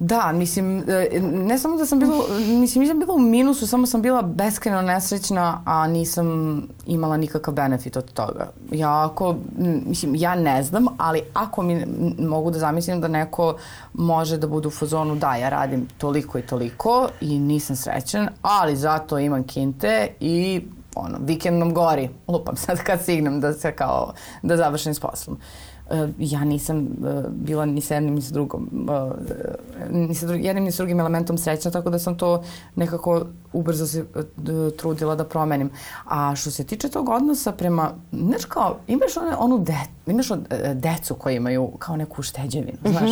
Speaker 2: Da, mislim, e, ne samo da sam bila, mislim, nisam bila u minusu, samo sam bila beskreno nesrećna, a nisam imala nikakav benefit od toga. Ja ako, mislim, ja ne znam, ali ako mi mogu da zamislim da neko može da bude u fazonu da, ja radim toliko i toliko i nisam srećan, ali zato imam kinte i ono, vikend nam gori, lupam sad kad stignem da se kao, da završim s poslom. E, ja nisam e, bila ni sa jednim ni sa drugom, e, ni sa dru- jednim ni sa drugim elementom srećna, tako da sam to nekako ubrzo se trudila da promenim. A što se tiče tog odnosa prema, znaš kao, imaš one, onu de, imaš od, decu koji imaju kao neku ušteđevinu, znaš.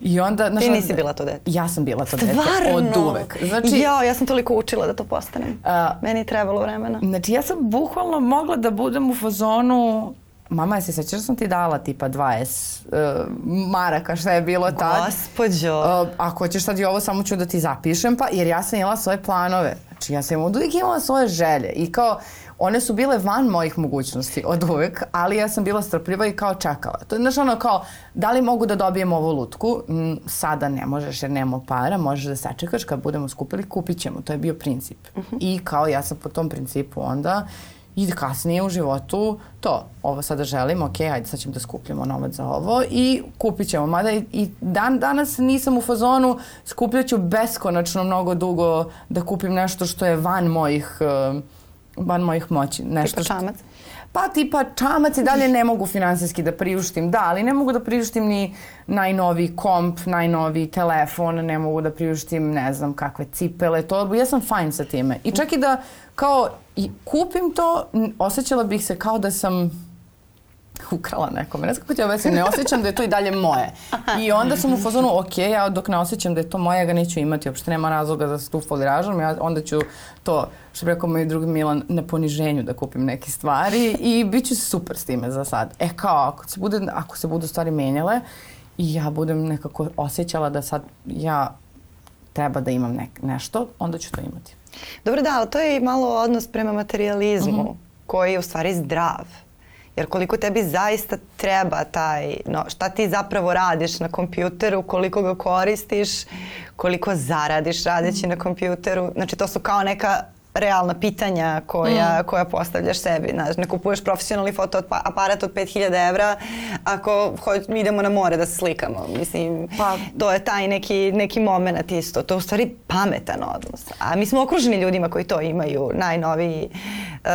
Speaker 2: I onda, znaš,
Speaker 1: Ti nisi bila to dete.
Speaker 2: Ja sam bila to dete,
Speaker 1: Stvarno?
Speaker 2: od uvek. Znači,
Speaker 1: Jao, ja sam toliko učila da to postanem.
Speaker 2: A-
Speaker 1: Meni je trebalo vremena.
Speaker 2: Znači ja sam bukvalno mogla da budem u fazonu Mama, se sećaš sam ti dala tipa 20 uh, maraka šta je bilo tad?
Speaker 1: Gospodjo.
Speaker 2: Uh, ako hoćeš sad i ovo, samo ću da ti zapišem, pa, jer ja sam imala svoje planove. Znači ja sam od uvijek imala svoje želje i kao one su bile van mojih mogućnosti od uvek, ali ja sam bila strpljiva i kao čekala. To je znaš ono kao, da li mogu da dobijem ovu lutku? Mm, sada ne možeš jer nemamo para, možeš da sačekaš kad budemo skupili, kupit ćemo. To je bio princip. I kao ja sam po tom principu onda i kasnije u životu to, ovo sada želim, ok, ajde sad ćemo da skupljamo novac za ovo i kupit ćemo. Mada i, i dan danas nisam u fazonu, skupljaću beskonačno mnogo dugo da kupim nešto što je van mojih, uh, van mojih moći. Nešto
Speaker 1: Tipa
Speaker 2: što-
Speaker 1: čamac?
Speaker 2: Pa tipa čamac i dalje ne mogu finansijski da priuštim, da, ali ne mogu da priuštim ni najnoviji komp, najnoviji telefon, ne mogu da priuštim ne znam kakve cipele, to, ja sam fajn sa time. I čak i da kao i kupim to, osjećala bih se kao da sam ukrala nekome. Ne znam kako ti objasnim, ne osjećam da je to i dalje moje. I onda sam u fazonu, ok, ja dok ne osjećam da je to moje, ja ga neću imati, uopšte nema razloga da se tu foliražam, ja onda ću to, što bi rekao moj drugi Milan, na poniženju da kupim neke stvari i bit ću super s time za sad. E kao, ako se, bude, ako se budu stvari menjale i ja budem nekako osjećala da sad ja treba da imam nek, nešto, onda ću to imati.
Speaker 1: Dobro da, ali to je i malo odnos prema materializmu uh mhm. -huh. koji je u stvari zdrav. Jer koliko tebi zaista treba taj, no, šta ti zapravo radiš na kompjuteru, koliko ga koristiš, koliko zaradiš radeći mm. na kompjuteru. Znači to su kao neka realna pitanja koja, mm. koja postavljaš sebi. Znaš, ne kupuješ profesionalni fotoaparat od 5000 evra ako hoć, idemo na more da se slikamo. Mislim, pa. to je taj neki, neki moment isto. To je u stvari pametan odnos. A mi smo okruženi ljudima koji to imaju. Najnoviji uh,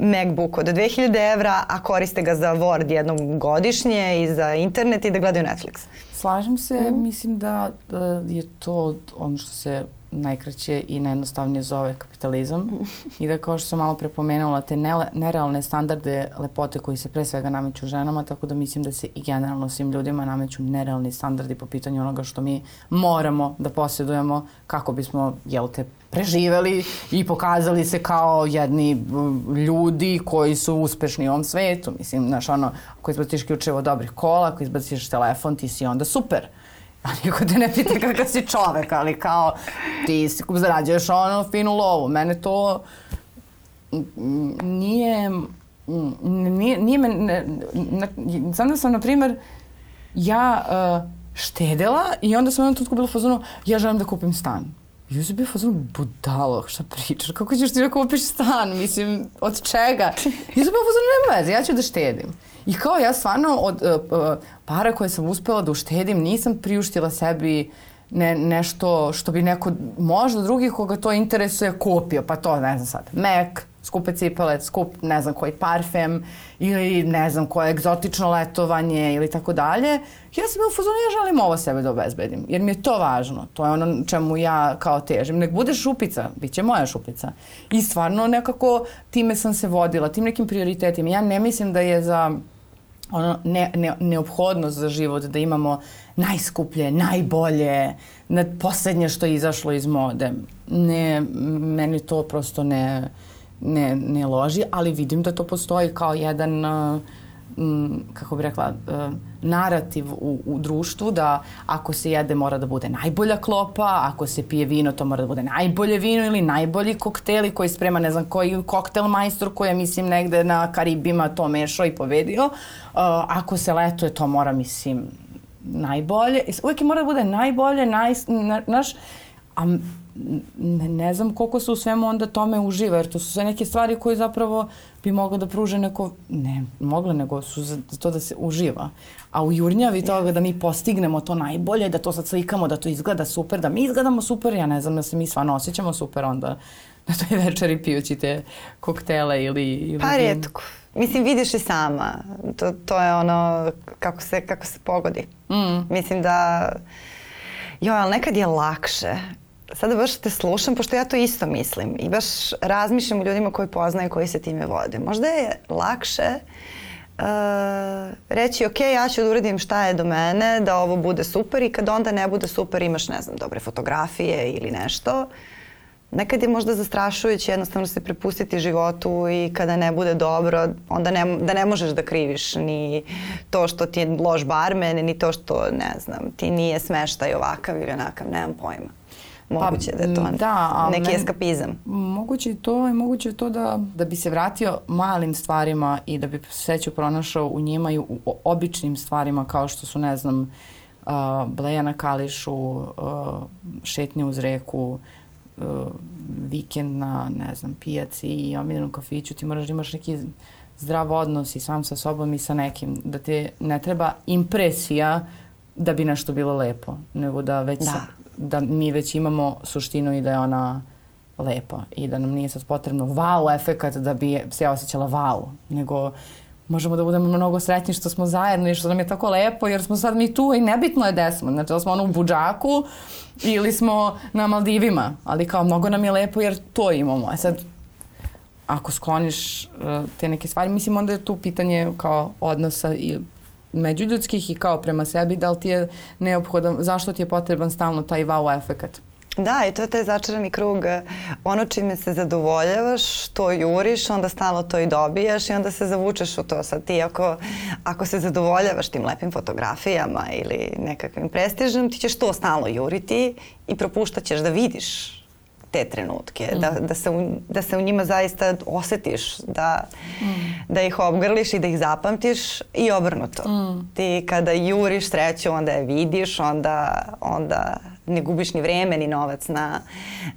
Speaker 1: Macbook od 2000 evra, a koriste ga za Word jednom godišnje i za internet i da gledaju Netflix.
Speaker 2: Slažem se, mm. mislim da, da je to ono što se najkraće i najjednostavnije zove kapitalizam i da kao što sam malo prepomenula te nerealne standarde lepote koji se pre svega nameću ženama, tako da mislim da se i generalno svim ljudima nameću nerealni standardi po pitanju onoga što mi moramo da posjedujemo kako bismo, jel te, preživeli i pokazali se kao jedni ljudi koji su uspešni u ovom svetu. Mislim, znaš, ono, ako izbaciš ključevo dobrih kola, ako izbaciš telefon, ti si onda super. A niko te ne pita kakav si čovek, ali kao ti zarađuješ ono finu lovu. Mene to nije, nije, nije me, ne, ne, znam da sam, na primer, ja uh, štedela i onda sam jednom tutku bila fazonu, ja želim da kupim stan. I sam bio fazonu, budalo, šta pričaš, kako ćeš ti da kupiš stan, mislim, od čega? [LAUGHS] I sam bio fazonu, nema veze, ja ću da štedim. I kao ja stvarno od uh, uh, para koje sam uspela da uštedim nisam priuštila sebi ne, nešto što bi neko, možda drugi koga to interesuje, kupio. Pa to, ne znam sad, Mac, skupe cipele, skup ne znam koji parfem ili ne znam koje egzotično letovanje ili tako dalje. Ja sam u fazonu, ja želim ovo sebe da obezbedim, jer mi je to važno. To je ono čemu ja kao težim. Nek bude šupica, bit će moja šupica. I stvarno nekako time sam se vodila, tim nekim prioritetima. Ja ne mislim da je za ono ne, ne, neophodnost za život da imamo najskuplje, najbolje, na poslednje što je izašlo iz mode. Ne, meni to prosto ne, ne, ne loži, ali vidim da to postoji kao jedan m, kako bih rekla, e, narativ u, u društvu da ako se jede mora da bude najbolja klopa, ako se pije vino to mora da bude najbolje vino ili najbolji kokteli koji sprema ne znam koji koktel majstor koji je mislim negde na Karibima to mešao i povedio. Uh, ako se letuje to mora mislim najbolje. Uvijek mora da bude najbolje, naj, na, naš, a ne, znam koliko se u svemu onda tome uživa, jer to su sve neke stvari koje zapravo bi moglo da pruže neko, ne mogle, nego su za to da se uživa. A u jurnjavi toga da mi postignemo to najbolje, da to sad slikamo, da to izgleda super, da mi izgledamo super, ja ne znam da se mi stvarno osjećamo super onda [LAUGHS] na toj večeri pijući te koktele ili... ili
Speaker 1: pa rijetko. Mislim, vidiš i sama. To, to je ono kako se, kako se pogodi. Mm. Mislim da... Jo, ali nekad je lakše sada baš te slušam, pošto ja to isto mislim i baš razmišljam o ljudima koji poznaju, koji se time vode. Možda je lakše uh, reći, ok, ja ću da uradim šta je do mene, da ovo bude super i kad onda ne bude super imaš, ne znam, dobre fotografije ili nešto. Nekad je možda zastrašujuće jednostavno se prepustiti životu i kada ne bude dobro, onda ne, da ne možeš da kriviš ni to što ti je loš barmen, ni to što, ne znam, ti nije smeštaj ovakav ili onakav, nemam pojma. Moguće pa, da je to da, neki men, eskapizam.
Speaker 2: Moguće je to i moguće je to da, da bi se vratio malim stvarima i da bi sreću pronašao u njima i u običnim stvarima kao što su, ne znam, uh, bleja na kališu, uh, šetnje uz reku, uh, vikend na, ne znam, pijaci i omiljenom kafiću, ti moraš da imaš neki zdrav odnos i sam sa sobom i sa nekim, da te ne treba impresija da bi nešto bilo lepo, nego da već da da mi već imamo suštinu i da je ona lepa i da nam nije sad potrebno wow efekat da bi se osjećala wow, nego možemo da budemo mnogo srećni što smo zajedno i što nam je tako lepo jer smo sad mi tu i nebitno je gde smo. Znači da smo ono u Budžaku ili smo na Maldivima, ali kao mnogo nam je lepo jer to imamo. A sad ako skloniš uh, te neke stvari, mislim onda je tu pitanje kao odnosa i međuljudskih i kao prema sebi, da li ti je neophodan, zašto ti je potreban stalno taj wow efekat?
Speaker 1: Da, i to je taj začarani krug. Ono čime se zadovoljavaš, to juriš, onda stalno to i dobijaš i onda se zavučeš u to. Sad ti ako, ako se zadovoljavaš tim lepim fotografijama ili nekakvim prestižem, ti ćeš to stalno juriti i propuštat ćeš da vidiš te trenutke, mm. da, da, se u, da se u njima zaista osetiš, da, mm. da ih obgrliš i da ih zapamtiš i obrnuto. Mm. Ti kada juriš sreću, onda je vidiš, onda, onda ne gubiš ni vreme ni novac na,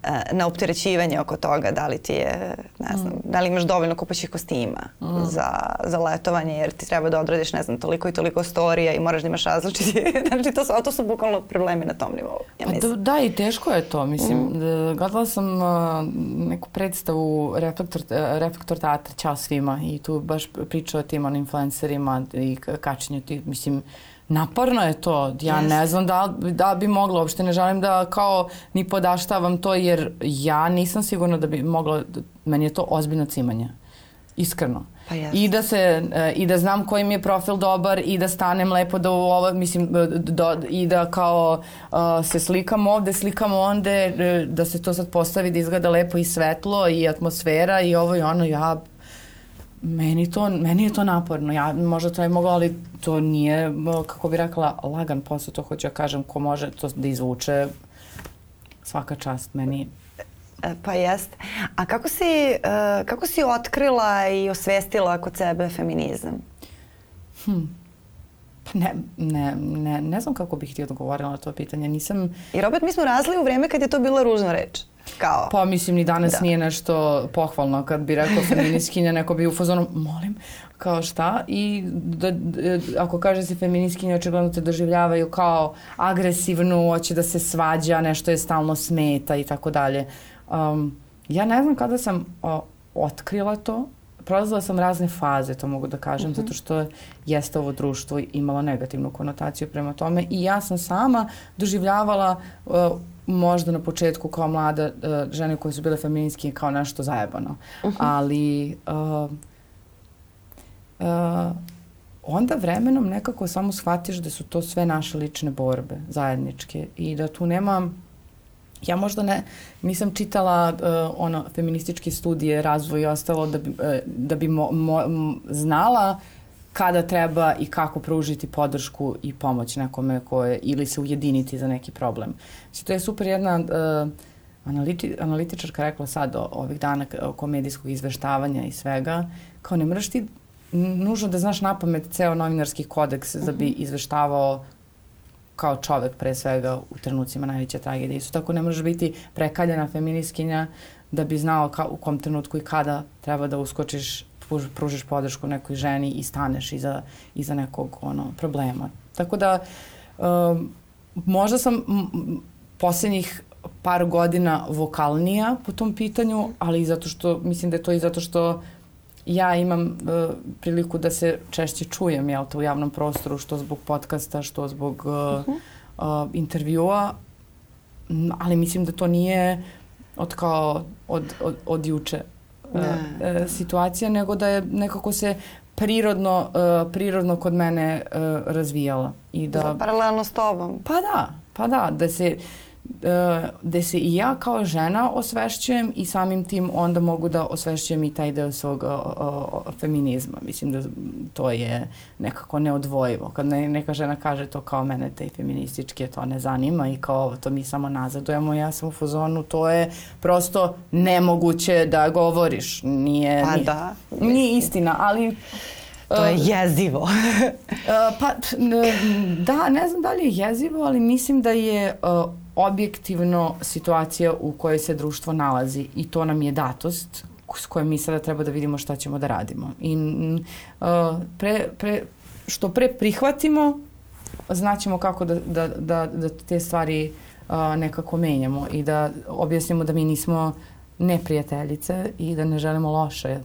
Speaker 1: eh, na opterećivanje oko toga da li ti je, ne znam, mm. da li imaš dovoljno kupaćih kostima mm. za, za letovanje jer ti treba da odradiš, ne znam, toliko i toliko storija i moraš da imaš različiti, [LAUGHS] znači to su, to su bukvalno problemi na tom nivou. Ja
Speaker 2: mislim. Da, da, i teško je to, mislim. Mm. Da, gledala sam uh, neku predstavu Reflektor, uh, Reflektor teatra, Ćao svima i tu baš pričao o tim on influencerima i kačenju tih, mislim, naporno je to. Ja yes. ne znam da, da bi mogla, uopšte ne želim da kao ni podaštavam to jer ja nisam sigurna da bi mogla, meni je to ozbiljno cimanje. Iskreno.
Speaker 1: Pa yes.
Speaker 2: I da se e, i da znam koji mi je profil dobar i da stanem lepo da u ovo mislim do, i da kao uh, se slikam ovde, slikam onde, e, da se to sad postavi da izgleda lepo i svetlo i atmosfera i ovo i ono ja meni, to, meni je to naporno. Ja možda to je mogla, ali to nije, kako bi rekla, lagan posao. To hoću ja kažem, ko može to da izvuče, svaka čast meni.
Speaker 1: E, pa jest. A kako si, uh, kako si otkrila i osvestila kod sebe feminizam?
Speaker 2: Hm. Pa ne, ne, ne, ne znam kako bih ti odgovorila na to pitanje. Nisam...
Speaker 1: Jer opet mi smo razli u vreme kad je to bila ružna reč. Kao...
Speaker 2: Pa mislim ni danas da. nije nešto pohvalno kad bi rekao feminiskinja, neko bi u fazonu, molim, kao šta i da, da, ako kaže se feminiskinja očigledno te doživljavaju kao agresivnu, hoće da se svađa, nešto je stalno smeta i tako dalje. Um, ja ne znam kada sam o, otkrila to, prolazila sam razne faze, to mogu da kažem, uh mhm. -huh. zato što jeste ovo društvo imalo negativnu konotaciju prema tome i ja sam sama doživljavala uh, možda na početku kao mlada uh, žene koje su bile feministke kao nešto zajebano. Uh -huh. Ali uh, uh, onda vremenom nekako samo shvatiš da su to sve naše lične borbe, zajedničke i da tu nema Ja možda ne, nisam čitala uh, ono feminističke studije, razvoj i ostalo da bi, uh, da bi mo, mo, znala kada treba i kako pružiti podršku i pomoć nekome koje ili se ujediniti za neki problem. Znači, to je super jedna uh, analiti, analitičarka rekla sad o, ovih dana oko medijskog izveštavanja i svega, kao ne moraš ti nužno da znaš na pamet ceo novinarski kodeks da bi mhm. izveštavao kao čovek pre svega u trenucima najveće tragedije. Isto tako ne možeš biti prekaljena feminiskinja da bi znao ka, u kom trenutku i kada treba da uskočiš pružiš podršku nekoj ženi i staneš iza, iza nekog ono, problema. Tako da um, možda sam poslednjih par godina vokalnija po tom pitanju, ali i zato što, mislim da je to i zato što ja imam uh, priliku da se češće čujem jel, to u javnom prostoru, što zbog podcasta, što zbog uh, uh -huh. uh, intervjua, ali mislim da to nije od kao od, od, od juče uh, situacija, nego da je nekako se prirodno, uh, prirodno kod mene uh, razvijala.
Speaker 1: I da, da, paralelno s tobom.
Speaker 2: Pa da, pa da, da se gde se i ja kao žena osvešćujem i samim tim onda mogu da osvešćujem i taj deo svog uh, uh, feminizma. Mislim da to je nekako neodvojivo. Kad ne, neka žena kaže to kao mene te feminističke to ne zanima i kao to mi samo nazadujemo, ja sam u fazonu, to je prosto nemoguće da govoriš. Nije,
Speaker 1: pa
Speaker 2: nije,
Speaker 1: da.
Speaker 2: Nije istina, ali
Speaker 1: To je jezivo. uh, [LAUGHS]
Speaker 2: pa, da, ne znam da li je jezivo, ali mislim da je uh, objektivno situacija u kojoj se društvo nalazi i to nam je datost s kojom mi sada treba da vidimo šta ćemo da radimo. I uh, pre, pre, što pre prihvatimo, znaćemo kako da, da, da, da te stvari uh, nekako menjamo i da objasnimo da mi nismo neprijateljice i da ne želimo loše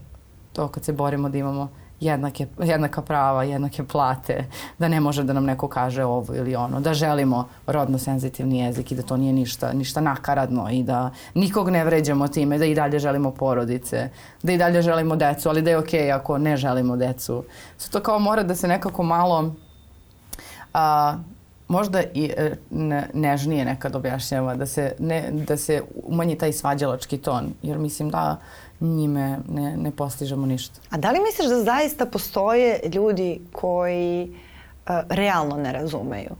Speaker 2: to kad se borimo da imamo jednake, jednaka prava, jednake plate, da ne može da nam neko kaže ovo ili ono, da želimo rodno senzitivni jezik i da to nije ništa, ništa nakaradno i da nikog ne vređamo time, da i dalje želimo porodice, da i dalje želimo decu, ali da je okej okay ako ne želimo decu. Sve to kao mora da se nekako malo a, možda i e, ne, nežnije nekad objašnjava, da se, ne, da se umanji taj svađalački ton, jer mislim da njime ne, ne postižemo ništa.
Speaker 1: A da li misliš da zaista postoje ljudi koji uh, realno ne razumeju?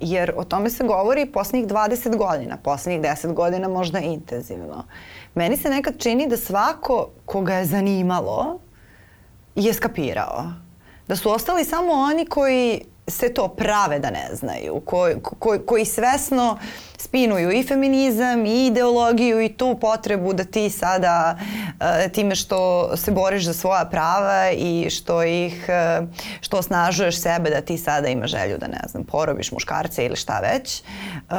Speaker 1: Jer o tome se govori poslednjih 20 godina, poslednjih 10 godina možda intenzivno. Meni se nekad čini da svako koga je zanimalo je skapirao. Da su ostali samo oni koji se to prave da ne znaju, koji, koji, koji svesno spinuju i feminizam i ideologiju i tu potrebu da ti sada uh, time što se boriš za svoja prava i što ih, uh, što osnažuješ sebe da ti sada ima želju da ne znam, porobiš muškarce ili šta već. Uh,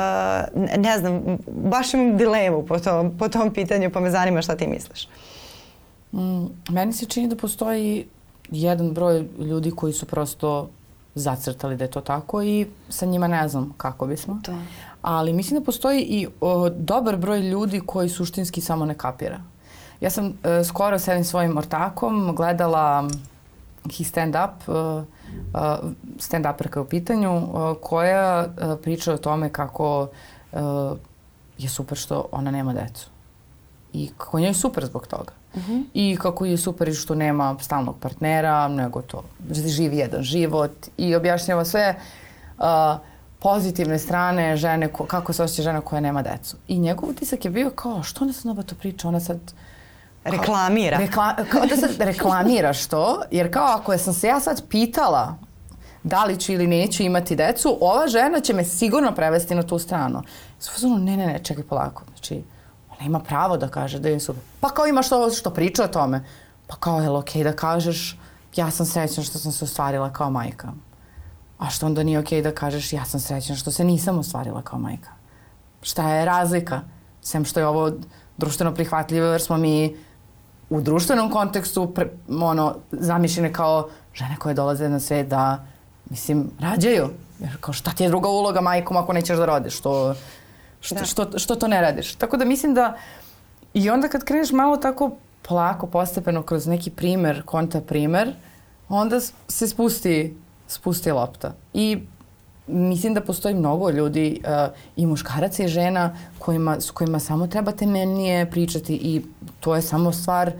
Speaker 1: ne znam, baš imam dilemu po tom, po tom pitanju pa me zanima šta ti misliš.
Speaker 2: Mm, meni se čini da postoji jedan broj ljudi koji su prosto zacrtali da je to tako i sa njima ne znam kako bismo. To. Ali mislim da postoji i o, dobar broj ljudi koji suštinski samo ne kapira. Ja sam e, skoro sa jednim svojim ortakom gledala He Stand Up, uh, uh, stand uperka u pitanju, uh, koja uh, priča o tome kako uh, je super što ona nema decu. I kako njoj je super zbog toga. Uh -huh. I kako je super što nema stalnog partnera, nego to živi jedan život i objašnjava sve uh, pozitivne strane žene, ko, kako se osjeća žena koja nema decu. I njegov utisak je bio kao, što ona sad to priča, ona sad
Speaker 1: reklamira.
Speaker 2: Rekla, kao da sad reklamiraš to, jer kao ako sam se ja sad pitala da li ću ili neću imati decu, ova žena će me sigurno prevesti na tu stranu. Sve ne, ne, ne, čekaj polako. Znači, ona ima pravo da kaže da je super. Pa kao ima što, što priča o tome. Pa kao je li okej okay da kažeš ja sam srećna što sam se ostvarila kao majka. A što onda nije okej okay da kažeš ja sam srećna što se nisam ostvarila kao majka. Šta je razlika? Sem što je ovo društveno prihvatljivo jer smo mi u društvenom kontekstu pre, ono, zamišljene kao žene koje dolaze na svet da, mislim, rađaju. Jer kao šta ti je druga uloga majkom ako nećeš da rodiš? Što, što, da. što, što to ne radiš? Tako da mislim da i onda kad kreneš malo tako polako, postepeno kroz neki primer, konta primer, onda se spusti, spusti lopta. I mislim da postoji mnogo ljudi uh, i muškaraca i žena kojima, s kojima samo treba temeljnije pričati i to je samo stvar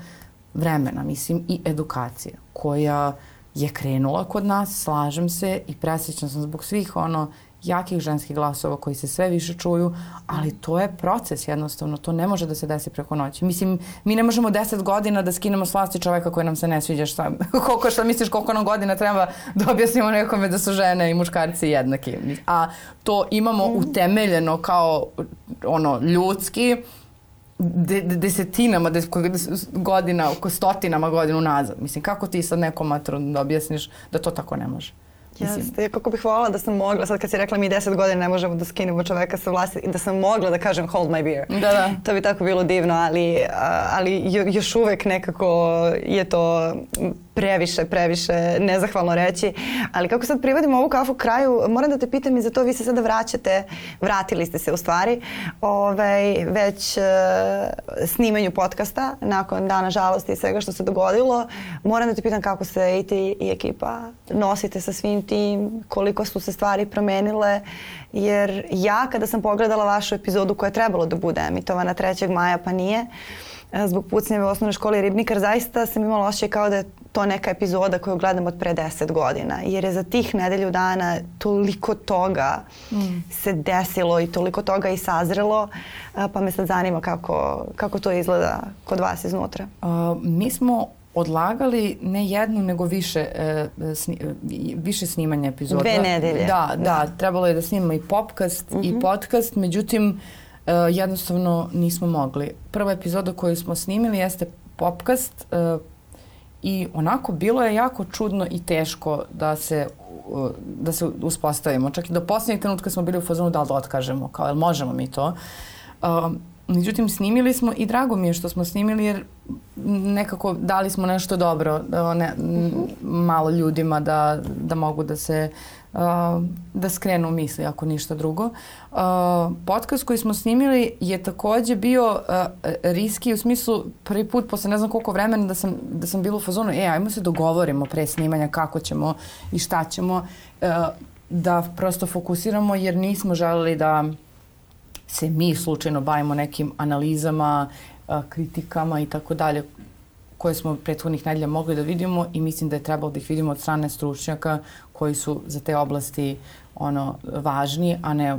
Speaker 2: vremena, mislim, i edukacije koja je krenula kod nas, slažem se i presjećam sam zbog svih ono jakih ženskih glasova koji se sve više čuju, ali to je proces jednostavno, to ne može da se desi preko noći. Mislim, mi ne možemo deset godina da skinemo slasti čoveka koji nam se ne sviđa šta, [LAUGHS] koliko šta misliš koliko nam godina treba da objasnimo nekome da su žene i muškarci jednaki. A to imamo mhm. utemeljeno kao ono ljudski de, de, desetinama de, godina, oko stotinama godina nazad. Mislim, kako ti sad nekom matru da objasniš da to tako ne može?
Speaker 1: Jeste, kako bih voljela da sam mogla, sad kad si rekla mi 10 godina ne možemo da skinemo čoveka sa vlasti, da sam mogla da kažem hold my beer.
Speaker 2: Da, da.
Speaker 1: To bi tako bilo divno, ali, ali još uvek nekako je to previše, previše nezahvalno reći. Ali kako sad privodimo ovu kafu kraju, moram da te pitam i za to vi se sada vraćate, vratili ste se u stvari, ovaj, već uh, snimanju podcasta nakon dana žalosti i svega što se dogodilo. Moram da te pitam kako se i ti i ekipa nosite sa svim tim, koliko su se stvari promenile, jer ja kada sam pogledala vašu epizodu koja je trebalo da bude emitovana 3. maja pa nije, e, zbog pucnjeve u osnovnoj školi Ribnikar, zaista sam imala osjećaj kao da je to neka epizoda koju gledam od pre 10 godina, jer je za tih nedelju dana toliko toga mm. se desilo i toliko toga i sazrelo, e, pa me sad zanima kako, kako to izgleda kod vas iznutra.
Speaker 2: Uh, mi smo odlagali ne jednu nego više e, sni, e, više snimanja epizoda.
Speaker 1: Dve nedelje.
Speaker 2: Da, da, trebalo je da snimamo i popcast uh -huh. i mhm. podcast, međutim e, jednostavno nismo mogli. Prva epizoda koju smo snimili jeste popcast e, i onako bilo je jako čudno i teško da se da se uspostavimo. Čak i do posljednjeg trenutka smo bili u fazonu da li da otkažemo, kao jel možemo mi to. Um, međutim, snimili smo i drago mi je što smo snimili jer nekako dali smo nešto dobro da ne, malo ljudima da, da mogu da se uh, da skrenu misli ako ništa drugo. Uh, podcast koji smo snimili je takođe bio uh, riski u smislu prvi put posle ne znam koliko vremena da sam, da sam bila u fazonu e, ajmo se dogovorimo pre snimanja kako ćemo i šta ćemo uh, da prosto fokusiramo jer nismo želeli da se mi slučajno bavimo nekim analizama, kritikama i tako dalje koje smo prethodnih nedelja mogli da vidimo i mislim da je trebalo da ih vidimo od strane stručnjaka koji su za te oblasti ono važni, a ne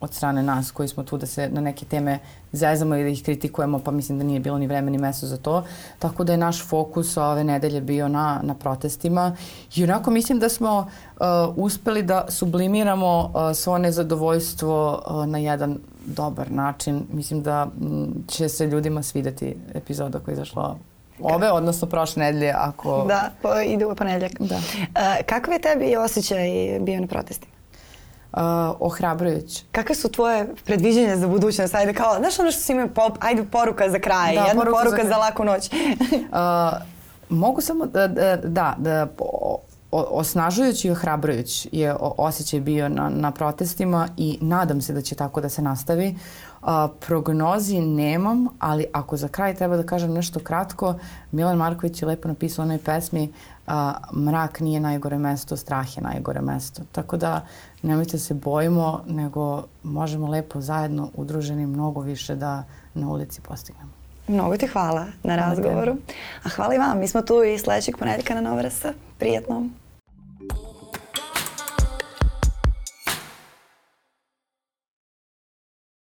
Speaker 2: od strane nas koji smo tu da se na neke teme zezamo i da ih kritikujemo, pa mislim da nije bilo ni vreme ni mesto za to. Tako da je naš fokus ove nedelje bio na, na protestima i onako mislim da smo uh, uspeli da sublimiramo uh, svo nezadovoljstvo uh, na jedan dobar način. Mislim da m, će se ljudima svideti epizoda koja je izašla ove, odnosno prošle nedelje ako...
Speaker 1: Da, po, ide u ponedljak.
Speaker 2: Da.
Speaker 1: Kakav je tebi osjećaj bio na protestima?
Speaker 2: Uh, ohrabrujući.
Speaker 1: Kakve su tvoje predviđenja za budućnost? Ajde kao, znaš ono što si imao, pop, ajde poruka za kraj, da, jedna poruka, poruka za, za laku noć.
Speaker 2: uh, [LAUGHS] mogu samo da, da, da, da osnažujući i ohrabrujući je osjećaj bio na, na protestima i nadam se da će tako da se nastavi. A, prognozi nemam, ali ako za kraj treba da kažem nešto kratko, Milan Marković je lepo napisao u onoj pesmi a, mrak nije najgore mesto, strah je najgore mesto. Tako da nemojte se bojimo, nego možemo lepo zajedno udruženi mnogo više da na ulici postignemo.
Speaker 1: Mnogo ti hvala na razgovoru. A hvala i vam. Mi smo tu i sledećeg ponedjeljka na Nova RS. Prijetno.